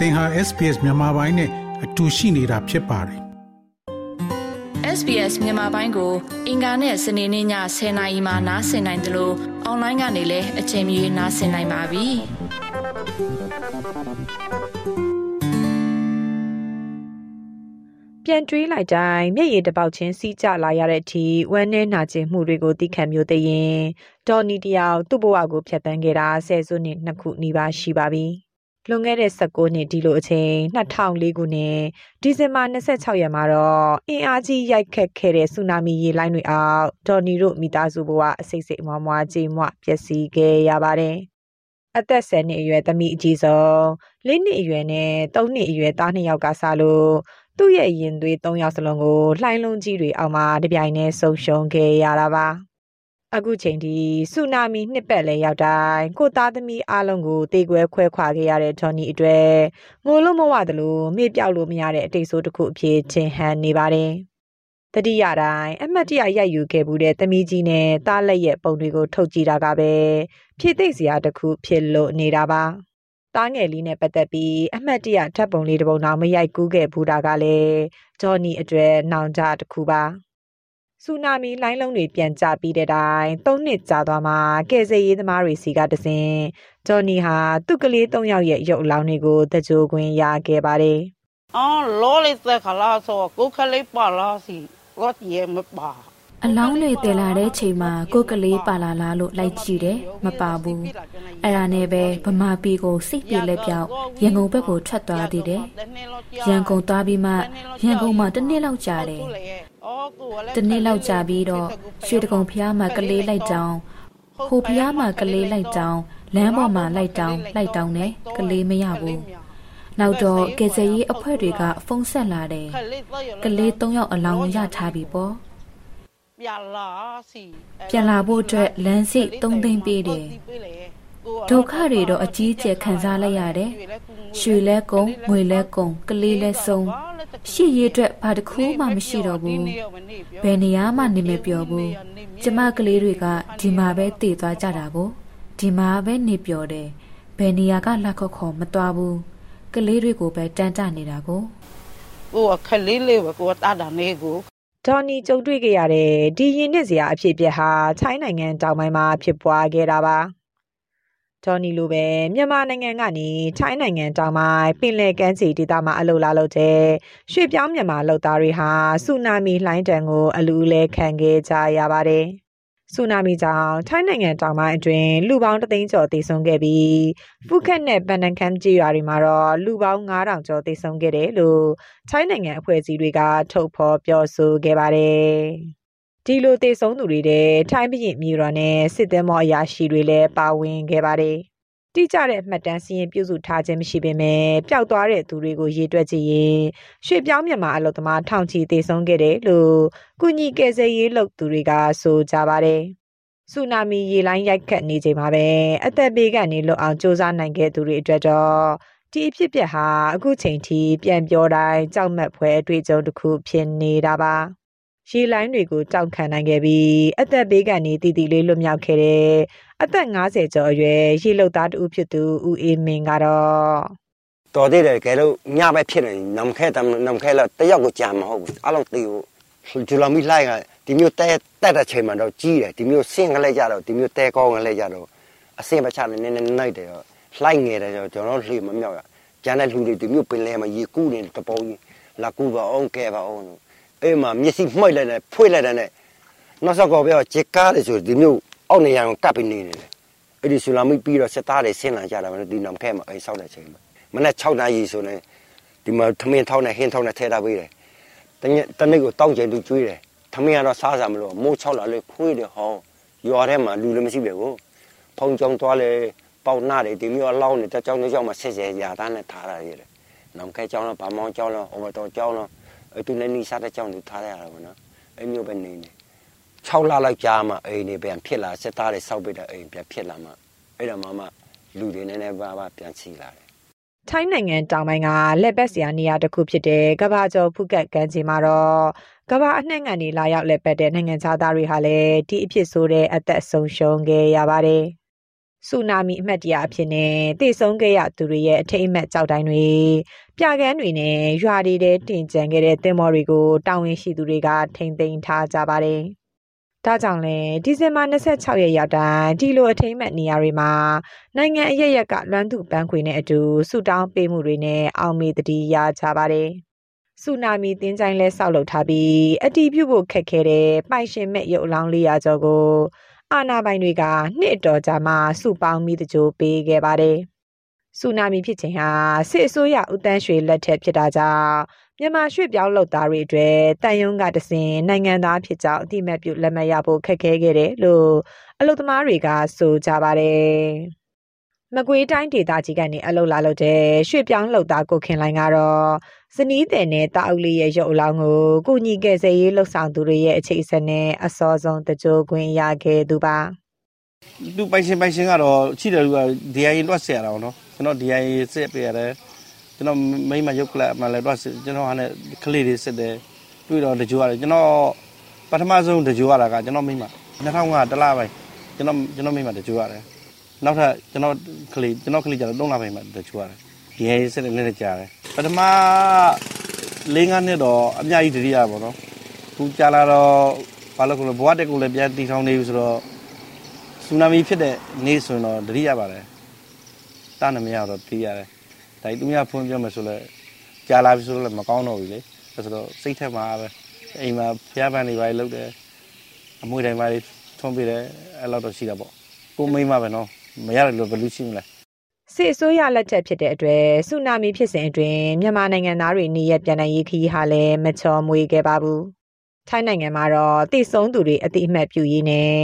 သင်ဟာ SPS မြန်မာပိုင်းနဲ့အတူရှိနေတာဖြစ်ပါတယ် SBS မြန်မာပိုင်းကို အင်ကာနဲ့စနေနေ့ည10:00နာရီမှနားဆင်နိုင်တယ်လို့အွန်လိုင်းကနေလည်းအချိန်မီနားဆင်နိုင်ပါပြီ။ပြန်တွေးလိုက်တိုင်းမျက်ရည်တပေါက်ချင်းစီးကျလာရတဲ့အထိဝမ်းနဲ့နာကျင်မှုတွေကိုသိခံမျိုးသိရင်ဒေါ်နီတယောက်သူ့ဘဝကိုဖျက်ဆီးခဲ့တာဆယ်စုနှစ်နှစ်ခုနီးပါးရှိပါပြီ။ လွန်ခဲ့တဲ့16နှစ်ဒီလိုအချိန်2004ခုနှစ်ဒီဇင်ဘာ26ရက်မှာတော့အင်အားကြီးရိုက်ခတ်ခဲ့တဲ့ဆူနာမီရေလိုင်းတွေအောက်ဒေါ်နီတို့မိသားစုဘဝအစိတ်စိတ်အမွားမွားကြေးမွပျက်စီးခဲ့ရပါတယ်။အသက်10နှစ်အရွယ်သမီးအကြီးဆုံး၄နှစ်အရွယ်နဲ့3နှစ်အရွယ်သား2ယောက်ကစားလို့သူ့ရဲ့ရင်သွေး3ယောက်စလုံးကိုလှိုင်းလုံးကြီးတွေအောက်မှာတပြိုင်တည်းဆုံရှုံခဲ့ရတာပါ။ အခုချိန်ထိဆူနာမီနှစ်ပတ်လဲရောက်တိုင်းကိုသားသမီးအားလုံးကိုတေကွဲခွဲခွာခဲ့ရတဲ့ဂျွန်နီအတွက်ငိုလို့မဝသလိုမေ့ပြောက်လို့မရတဲ့အတိတ်ဆိုးတစ်ခုအဖြစ်ချင်းဟန်နေပါတယ်။တတိယတိုင်းအမတ်တရရိုက်ယူခဲ့မှုတဲ့သမီးကြီးနဲ့သားလက်ရဲ့ပုံတွေကိုထုတ်ကြည့်တာကပဲဖြည့်သိပ်စရာတစ်ခုဖြစ်လို့နေတာပါ။တားငယ်လေးနဲ့ပတ်သက်ပြီးအမှတ်တရဓာတ်ပုံလေးတစ်ပုံတော့မရိုက်ကူးခဲ့ဘူးတာကလည်းဂျော်နီအတွက်နောင်ကြတစ်ခုပါ။ ဆူနာမီလိုင်းလုံးတွေပြန်ကျပြီးတဲ့တိုင်၃နှစ်ကြာသွားမှကယ်ဆယ်ရေးသမားတွေစီကတဆင်ဂျော်နီဟာသူ့ကလေး၃ယောက်ရဲ့ရုပ်အလောင်းတွေကိုတကြိုခွင့်ရခဲ့ပါတယ်။အော်လောလေးသက်ခလာဆိုကိုခလေးပါလာစီရော့ရဲမပါအလောင်းတွေတည်လာတဲ့ချိန်မှာကိုကလေးပါလာလားလို့လိုက်ကြည့်တယ်မပါဘူးအဲ့ဒါနဲ့ပဲဗမာပြည်ကိုစိတ်ပြေလက်ပြောက်ရန်ကုန်ဘက်ကိုထွက်သွားသေးတယ်ရန်ကုန်သွားပြီးမှရန်ကုန်မှာတစ်နှစ်လောက်ကြာတယ် တနေ့လောက်ကြာပြီးတော့ရွှေတကုံဖျားမှာကလေးလိုက်တောင်းဟိုဖျားမှာကလေးလိုက်တောင်းလမ်းပေါ်မှာလိုက်တောင်းလိုက်တောင်းနဲ့ကလေးမရဘူးနောက်တော့ကယ်ဆယ်ရေးအဖွဲ့တွေကဖုန်းဆက်လာတယ်ကလေး၃ယောက်အလောင်းရထားပြီပေါ့ပြန်လာစီပြန်လာဖို့အတွက်လမ်းစိတ်၃သိန်းပေးတယ်ဒုက္ခတွေတော့အကြီးကျယ်ခံစားလိုက်ရတယ်ရွှေလဲကုံငွေလဲကုံကလေးလဲဆုံး ရှစ်ရည်အတွက်ဘာတစ်ခုမှမရှိတော့ဘူးဘယ်နေရာမှနေမပြောဘူးကျမကလေးတွေကဒီမှာပဲတည်သွားကြတာကိုဒီမှာပဲနေပျော်တယ်ဘယ်နေရာကလက်ခေါ်ခေါ်မသွားဘူးကလေးတွေကိုပဲတန်းတနေတာကိုကိုကခလေးလေးပဲကိုတာတာနေကိုဒေါ်နီကြုံတွေ့ခဲ့ရတဲ့ဒီရင်နစ်စရာအဖြစ်အပျက်ဟာထိုင်းနိုင်ငံတောင်ပိုင်းမှာဖြစ်ပွားခဲ့တာပါ ဂျော်နီလိုပဲမြန်မာနိုင်ငံကနေထိုင်းနိုင်ငံတောင်ပိုင်းပင်လယ်ကမ်းခြေဒေသမှာအလုပ်လာလုပ်တဲ့ရွှေပြောင်းမြန်မာလုပ်သားတွေဟာဆူနာမီလှိုင်းတံကို အလူလဲခံခဲ့ကြရပါတယ်။ဆူနာမီကြောင့်ထိုင်းနိုင်ငံတောင်ပိုင်းအတွင်းလူပေါင်းတသိန်းကျော်သေဆုံးခဲ့ပြီးဖူးခက်နဲ့ပန်နန်ခမ်ကျေးရွာတွေမှာတော့လူပေါင်း9000ကျော်သေဆုံးခဲ့တယ်လို့ထိုင်းနိုင်ငံအဖွဲ့အစည်းတွေကထုတ်ဖော်ပြောဆိုခဲ့ပါတယ်။ ဒီလိုသေဆုံးသူတွေတဲ့ထိုင်းပြည်မြေတော်နဲ့စစ်သည်မော်အရာရှိတွေလည်းပါဝင်ခဲ့ပါတယ်။တိကျတဲ့အမှတ်တမ်းစီရင်ပြုစုထားခြင်းမရှိပေမဲ့ပျောက်သွားတဲ့သူတွေကိုရေတွက်ကြည့်ရင်ရွှေပြောင်းမြန်မာအလုပ်သမားထောင်ချီသေဆုံးခဲ့တယ်လို့ကုညီကယ်ဆယ်ရေးလုပ်သူတွေကဆိုကြပါတယ်။ဆူနာမီရေလိုင်းရိုက်ခတ်နေချိန်မှာပဲအသက်ဘေးကနေလွတ်အောင်စ조사နိုင်ခဲ့သူတွေအတွက်တော့ဒီအဖြစ်ပြက်ဟာအခုချိန်ထိပြန်ပြောတိုင်းကြောက်မက်ဖွယ်အတွေ့အကြုံတစ်ခုဖြစ်နေတာပါ။ ရေလိုင်းတွေကိုတောက်ခံနိုင်ခဲ့ပြီးအသက်ဘေးကနေတည်တည်လေးလွတ်မြောက်ခဲ့တဲ့အသက်50ကျော်အရွယ်ရေလုတ်သားတူဖြစ်သူဦးအေးမင်းကတော့တော်သေးတယ်ကဲလို့ညပဲဖြစ်နေနမ်ခဲတမ်နမ်ခဲလာတယောက်ကိုကြာမဟုတ်ဘူးအလုံးတီကိုဂျူလာမီလိုက်ကဒီမျိုးတဲတက်တဲ့ချိန်မှာတော့ကြီးတယ်ဒီမျိုးဆင်းကလေးကြတော့ဒီမျိုးတဲကောင်းကလေးကြတော့အစင်ပချနဲ့နည်းနည်းနိုင်တယ်တော့လှိုက်ငယ်တယ်ကျွန်တော်လှေမမြောက်ရကျန်တဲ့လူတွေဒီမျိုးပင်လဲမှာရေကူးနေတပုံကြီးလာကူပါအောင်ကဲပါအောင် အဲ့မှာမျက်စိမှိုက်လိုက်တယ်ဖွေးလိုက်တယ်နဲ့နောက်ဆောက်ကောပြောချစ်ကားတယ်ဆိုဒီမျိုးအောက်နေရအောင်ကပ်ပြီးနေနေတယ်အဲ့ဒီဆူလာမိပြီးတော့စစ်သားတွေဆင်းလာကြတာပဲဒီနောင်ခဲမှာအိမ်ဆောက်တဲ့ချိန်မှာမနေ့6နာရီဆိုနေဒီမှာထမင်းထောင်းနဲ့ဟင်းထောင်းနဲ့ထဲထားပေးတယ်တနေ့တနေ့ကိုတောင်းကျင်သူကျွေးတယ်ထမင်းကတော့စားစားမလို့မိုး6လာလေခွေးတယ်ဟောရွာထဲမှာလူလည်းမရှိပဲကိုဖုံကြောင်သွားလေပေါက်နာတယ်ဒီမျိုးအလောင်းနဲ့တကြောင်ကြောင်မှာဆက်ဆက်ရာသားနဲ့ထားရတယ်နောင်ခဲကြောင်းတော့ဗမောင်းကြောင်းတော့ဟိုတော့ကြောင်းတော့ သူလည်းနီးစားတဲ့ကြောင့်သူထားရတာပေါ့နော်အဲ့မျိုးပဲနေနေ6လလောက်ကြာမှအိမ်နေပြန်ဖြစ်လာစစ်သားတွေစောက်ပိတ်တဲ့အိမ်ပြန်ဖြစ်လာမှအဲ့တော့မှမှလူတွေနည်းနည်းပါးပါးပြန်ချီလာတယ်ထိုင်းနိုင်ငံတောင်ပိုင်းကလက်ပတ်စရာနေရာတစ်ခုဖြစ်တဲ့ကဘာကျော်ဖုကတ်ကမ်းခြေမှာတော့ကဘာအနှံ့ကနေလာရောက်လက်ပတ်တဲ့နိုင်ငံသားတွေဟာလည်းဒီအဖြစ်ဆိုတဲ့အသက်ဆုံးရှုံးခဲ့ရပါတယ် ဆူနာမီအမှတ်တရအဖြစ်နဲ့တည်ဆုံးခဲ့ရသူတွေရဲ့အထိတ်အမှတ်ကြောက်တိုင်းတွေပြကန်းတွေနဲ့ရွာတွေထဲတင်ကြံခဲ့တဲ့တင်မော်တွေကိုတာဝန်ရှိသူတွေကထိမ့်သိမ်းထားကြပါတယ်။ဒါကြောင့်လဲဒီဇင်ဘာ26ရက်ရောက်တိုင်းဒီလိုအထိမ့်မှတ်နေရာတွေမှာနိုင်ငံအရရက်ကလွမ်းသူပန်းခွေနဲ့အတူဆူတောင်းပေးမှုတွေနဲ့အောင်မေတတိရကြပါတယ်။ဆူနာမီတင်းချိုင်းလဲဆောက်လုပ်ထားပြီးအတီးပြုတ်ဖို့ခက်ခဲတဲ့ပိုင်ရှင်မဲ့ရုပ်အလောင်း400ကျော်ကို အာနာပိုင်တွေကနှစ်အတော်ကြာမှစုပေါင်းမိတကြိုပေးခဲ့ပါတယ်။ဆူနာမီဖြစ်ချိန်ဟာစစ်အစိုးရဦးတန်းရွှေလက်ထက်ဖြစ်တာကြောင့်မြန်မာရွှေ့ပြောင်းလုပ်သားတွေအတွက်တန်ယုံကတစင်နိုင်ငံသားဖြစ်ကြောင်းအတိမတ်ပြုလက်မှတ်ရဖို့ခက်ခဲခဲ့တယ်လို့အလုပ်သမားတွေကဆိုကြပါတယ်။ မကွေးတိုင်းဒေသကြီးကနေအလုပ်လာလုပ်တဲ့ရွှေ့ပြောင်းလုပ်သားကိုခင်လိုင်းကတော့ဇနီးတဲ့နဲ့တာအုပ်လေးရဲ့ရုပ်အလောင်းကိုကုညီကယ်ဆယ်ရေးလှုပ်ဆောင်သူတွေရဲ့အခြေအဆက်နဲ့အစောဆုံးတကြိုခွင့်ရခဲ့သူပါသူပိုင်ရှင်ပိုင်ရှင်ကတော့ချိတယ်လူက DIA လွှတ်ဆက်ရတာပေါ့နော်ကျွန်တော် DIA ဆက်ပေးရတယ်ကျွန်တော်မိမရုပ်ကလပ်မှလည်းလွှတ်ကျွန်တော်ဟာနဲ့ကလေးတွေစစ်တယ်တွေ့တော့တကြိုရတယ်ကျွန်တော်ပထမဆုံးတကြိုရတာကကျွန်တော်မိမ2005တလားပိုင်းကျွန်တော်ကျွန်တော်မိမတကြိုရတယ် နောက်ထပ်ကျွန်တော်ကလေးကျွန်တော်ကလေးကျတော့3လပိုင်းမှတကြိုရတယ်ဒီဟဲစစ်တဲ့နေ့ကြာတယ်ပထမ၄၅နှစ်တော့အများကြီးတတိယပေါ့နော်ခုကြာလာတော့ဘာလို့လဲဘဝတက်ကိုလည်းပြန်တည်ထောင်နေပြီဆိုတော့ဆူနာမီဖြစ်တဲ့နေ့ဆိုရင်တော့တတိယပါတယ်တာနမရတော့တည်ရတယ်ဒါသူများဖွင့်ပြမယ်ဆိုလဲကြာလာပြီဆိုတော့လည်းမကောင်းတော့ဘူးလေအဲဆိုတော့စိတ်ထက်မှာပဲအိမ်မှာဖျားပန်းနေပါလေလုပ်တယ်အမွေတိုင်းပါလေထုံးပြတယ်အဲ့လောက်တော့ရှိတာပေါ့ကိုမိမပဲနော် မရတယ်လို့ဘယ်လိုရှိမလဲစစ်အစိုးရလက်ထက်ဖြစ်တဲ့အတွက်ဆူနာမီဖြစ်စဉ်အတွင်းမြန်မာနိုင်ငံသားတွေနေရပြန်နိုင်ရေးခီးဟာလည်းမချော်မွေခဲ့ပါဘူး။ထိုင်းနိုင်ငံမှာတော့တည်ဆုံးသူတွေအတိအမှတ်ပြုရေးနဲ့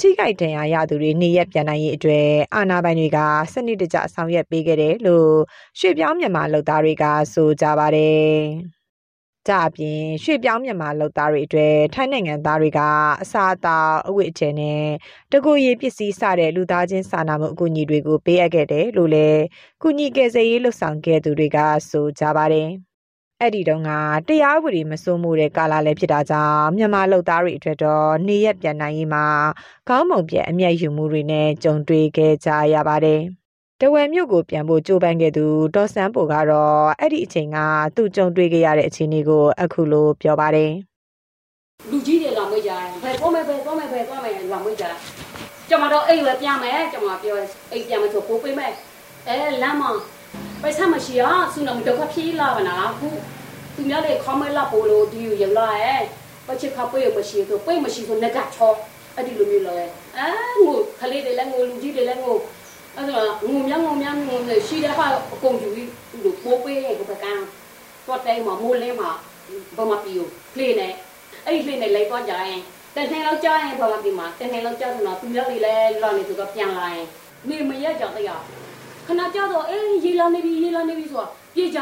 ထိခိုက်ဒဏ်ရာရသူတွေနေရပြန်နိုင်ရေးအတွက်အာဏာပိုင်တွေကစနစ်တကျဆောင်ရွက်ပေးခဲ့တယ်လို့ရွှေပြောင်းမြန်မာလုပ်သားတွေကဆိုကြပါတယ်။ ဒါအပြင်ရွှေပြောင်းမြန်မာလုပ်သားတွေအတွက်ထိုင်းနိုင်ငံသားတွေကအစားအသောက်အဝတ်အထည်နဲ့တကူရည်ပစ္စည်းစတဲ့လူသားချင်းစာနာမှုအကူအညီတွေကိုပေးအပ်ခဲ့တယ်လို့လည်းကုညီကယ်ဆယ်ရေးလှုပ်ဆောင်ခဲ့သူတွေကဆိုကြပါတယ်။အဲ့ဒီတုန်းကတရားဥပဒေမစိုးမှုတဲ့ကာလလည်းဖြစ်တာကြောင့်မြန်မာလုပ်သားတွေအတွက်တော့နေရက်ပြန်နိုင်ရေးမှာခေါင်းမုံပြက်အမျက်ယူမှုတွေနဲ့ကြုံတွေ့ခဲ့ကြရပါတယ်။ တဝယ်မြို့ကိုပြန်ဖို့ကြိုးပမ်းခဲ့သူဒေါ်စန်းပိုကတော့အဲ့ဒီအချိန်ကသူ့ကြုံတွေ့ခဲ့ရတဲ့အခြေအနေကိုအခုလိုပြောပါတယ်လူကြီးတွေလာမွေးကြတယ်ဘယ်သွားမယ်ဘယ်သွားမယ်ဘယ်သွားမယ်လာမွေးကြကျွန်မတော့အိမ်ပဲပြန်မယ်ကျွန်မပြောအိမ်ပြန်မယ်ဆိုပို့ပေးမယ်အဲလမ်းမှာပိုက်ဆံမရှိရဆူနမဒုက္ခဖြစ်လာပါနာခုသူများတွေခေါမလာပို့လို့ဒီယူရလာရဲ့ပချစ်ခပွေးမရှိဆိုပွေးမရှိဆိုငကချောအဲ့ဒီလိုမျိုးလဲအဲငိုခလေးတွေလည်းငိုလူကြီးတွေလည်းငို အဲ့ဒါငုံမြငုံမြငုံနေရှိတဲ့ဟာအကုန်ယူပြီးသူတို့ပိုးပေးရဲ့ဘကံတော့တိုင်မှာမိုးလင်းမှာဘာမပီယိုဖလေနဲ့အဲ့ဒီဖလေနဲ့လိုက်သွားကြရင်တနေ့လောက်ကြာရင်ဘာမပီမှာတနေ့လောက်ကြာဆိုတော့သူများတွေလည်းလော်နေသူကပြန်လာရင်နေမရက်ကြတဲ့ရခဏကြာတော့အေးရေလာနေပြီရေလာနေပြီဆိုတော့ပြေးကြ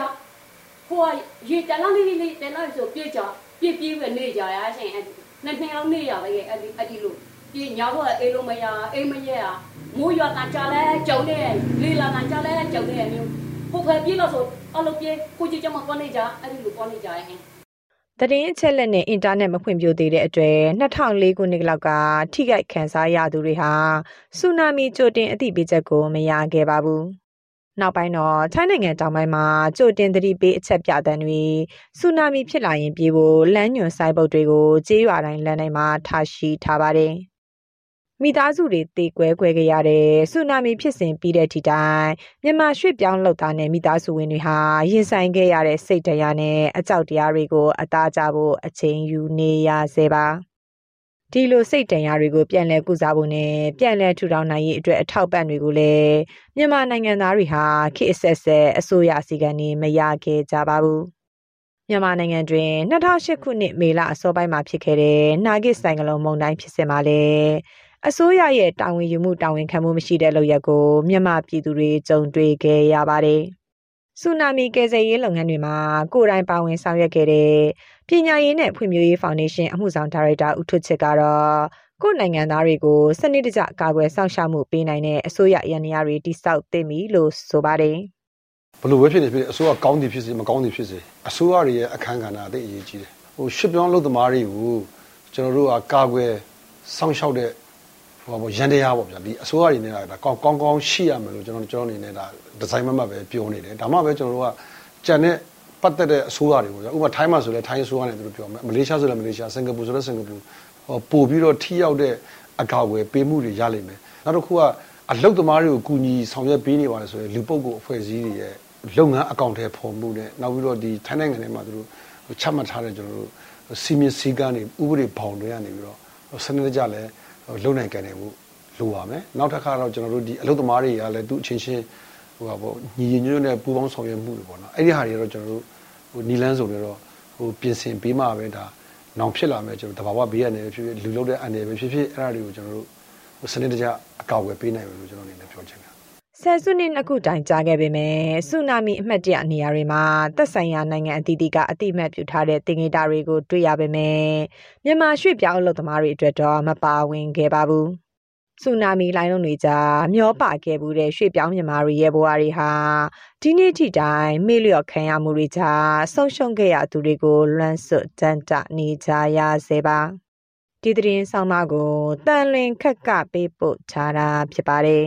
ဟိုကရေတလာနေနေတလာဆိုပြေးကြပြေးပြေးပဲနေကြရရှင်အဲ့နှစ်နှစ်အောင်နေရပဲအဲ့ဒီအဲ့ဒီလို့ ပြေးညောတော့အေးလုံးမရအေးမရမိုးရွာတန်ကြလဲကြုံနေလေလာတန်ကြလဲကြုံနေမျိုးဟိုဖယ်ပြေးလို့ဆိုအလုပ်ပြေးကိုကြီးကျမကောနေကြအဲ့ဒီလိုကောနေကြရင်တရင်အချက်လက်နဲ့အင်တာနက်မဖွင့်ပြသေးတဲ့အတွေ့2004ခုနှစ်လောက်ကထိခိုက်ခံစားရသူတွေဟာဆူနာမီကြိုတင်အသိပေးချက်ကိုမရခဲ့ပါဘူး။နောက်ပိုင်းတော့ထိုင်းနိုင်ငံတောင်ပိုင်းမှာကြိုတင်သတိပေးအချက်ပြတဲ့တွေဆူနာမီဖြစ်လာရင်ပြေးဖို့လမ်းညွန်ဆိုင်ပုတ်တွေကိုကြေးရွာတိုင်းလမ်းတိုင်းမှာထားရှိထားပါတယ်။ မိသားစုတွေတေကွဲကွဲကြရတဲ့ဆူနာမီဖြစ်စဉ်ပြီးတဲ့ထိတိုင်မြန်မာရွှေ့ပြောင်းလုပ်သားနဲ့မိသားစုဝင်တွေဟာရင်ဆိုင်ခဲ့ရတဲ့စိတ်တရားနဲ့အကြောက်တရားတွေကိုအသားကျဖို့အချိန်ယူနေရစေပါဒီလိုစိတ်တန်ရာတွေကိုပြန်လည်ကုစားဖို့နဲ့ပြန်လည်ထူထောင်နိုင်ရေးအတွက်အထောက်ပံ့တွေကိုလည်းမြန်မာနိုင်ငံသားတွေဟာခေတ်အဆက်ဆက်အစိုးရစီကံနေမရခဲ့ကြပါဘူးမြန်မာနိုင်ငံတွင်2008ခုနှစ်မေလအစောပိုင်းမှာဖြစ်ခဲ့တဲ့နာဂစ်ဆိုင်ကလုံမုန်တိုင်းဖြစ်စဉ်မှာလည်း အစိုးရရဲ့တာဝန်ယူမှုတာဝန်ခံမှုမရှိတဲ့လုပ်ရက်ကိုမြန်မာပြည်သူတွေကြုံတွေ့ခဲ့ရပါတယ်။ဆူနာမီကယ်ဆယ်ရေးလုပ်ငန်းတွေမှာကိုယ်တိုင်ပါဝင်ဆောင်ရွက်ခဲ့တဲ့ပညာရေးနဲ့ဖွံ့ဖြိုးရေးဖောင်ဒေးရှင်းအမှုဆောင်ဒါရိုက်တာဦးထွတ်ချစ်ကတော့ကိုယ်နိုင်ငံသားတွေကိုစနစ်တကျကာကွယ်စောင့်ရှောက်မှုပေးနိုင်တဲ့အစိုးရရန်ရာတွေတိစောက်သိပြီလို့ဆိုပါတယ်။ဘလို့ပဲဖြစ်နေဖြစ်အစိုးရကောင်းသည်ဖြစ်စေမကောင်းသည်ဖြစ်စေအစိုးရရဲ့အခမ်းကဏ္ဍအသိအရေးကြီးတယ်။ဟိုရှစ်ပြောင်းလုပ်သမားတွေကိုကျွန်တော်တို့ကကာကွယ်စောင့်ရှောက်တဲ့ ဟိုပေါ့ရန်တရားပေါ့ဗျာဒီအစိုးရတွေနဲ့ဒါကောင်းကောင်းကောင်းရှိရမယ်လို့ကျွန်တော်ကျွန်တော်အနေနဲ့ဒါဒီဇိုင်းမမပဲပြောနေတယ်ဒါမှပဲကျွန်တော်တို့ကကြံတဲ့ပတ်သက်တဲ့အစိုးရတွေပေါ့ဗျာဥပမာထိုင်းမှာဆိုလဲထိုင်းအစိုးရနဲ့သူတို့ပြောမယ်မလေးရှားဆိုလဲမလေးရှားစင်ကာပူဆိုလဲစင်ကာပူဟောပို့ပြီးတော့ထိရောက်တဲ့အကောက်ဝယ်ပေးမှုတွေရလိမ့်မယ်နောက်တစ်ခုကအလုတ်သမားတွေကိုကူညီဆောင်ရွက်ပေးနေပါတယ်ဆိုရင်လူပုဂ္ဂိုလ်အဖွဲ့အစည်းတွေရဲ့လုပ်ငန်းအကောင့်ထဲပေါ်မှုနဲ့နောက်ပြီးတော့ဒီထိုင်းနိုင်ငံထဲမှာသူတို့ချမှတ်ထားတဲ့ကျွန်တော်တို့စီမင်းစည်းကမ်းတွေဥပဒေဘောင်တွေကနေပြီးတော့စနစ်တကျလဲ လုံနိုင်ကြတယ်မှုလိုပါမယ်နောက်တစ်ခါတော့ကျွန်တော်တို့ဒီအလုပ်သမားတွေကလည်းသူအချင်းချင်းဟိုပါပေါ့ညီညီညွတ်ညွတ်နဲ့ပူးပေါင်းဆောင်ရွက်မှုတွေပေါ့နော်အဲ့ဒီဟာတွေတော့ကျွန်တော်တို့ဟိုနီလန်းဆိုတော့ဟိုပြင်ဆင်ပေးမှပဲဒါနောင်ဖြစ်လာမယ်ကျွန်တော်တဘာဝဘေးရနေဖြစ်ဖြစ်လူလုတဲ့အနေပဲဖြစ်ဖြစ်အဲ့ဒါတွေကိုကျွန်တော်တို့ဟိုစနစ်တကျအကောက်ဝယ်ပေးနိုင်မယ်လို့ကျွန်တော်အနေနဲ့ပြောချင်တယ် ဆယ်စုနှစ်နှစ်ခုတိုင်ကြာခဲ့ပေမဲ့ဆူနာမီအမှတ်တရနေရာတွေမှာသက်ဆိုင်ရာနိုင်ငံအသီးသီးကအတိအမှတ်ပြုထားတဲ့တင်ငေတာတွေကိုတွေ့ရပေမဲ့မြန်မာရွှေ့ပြောင်းအလုပ်သမားတွေအတွက်တော့မပါဝင်ခဲ့ပါဘူးဆူနာမီလိုင်းလုံးတွေကြားမျောပါခဲ့မှုတဲ့ရွှေ့ပြောင်းမြန်မာတွေရဲ့ဘဝတွေဟာဒီနေ့ထိတိုင်မေ့လျော့ခံရမှုတွေကြားဆုံးရှုံးခဲ့ရသူတွေကိုလွမ်းဆွတ်တန်းတနေကြရစေပါဒီသတင်းဆောင်မကိုတန်လွင်ခက်ကပေးပို့ထားတာဖြစ်ပါတယ်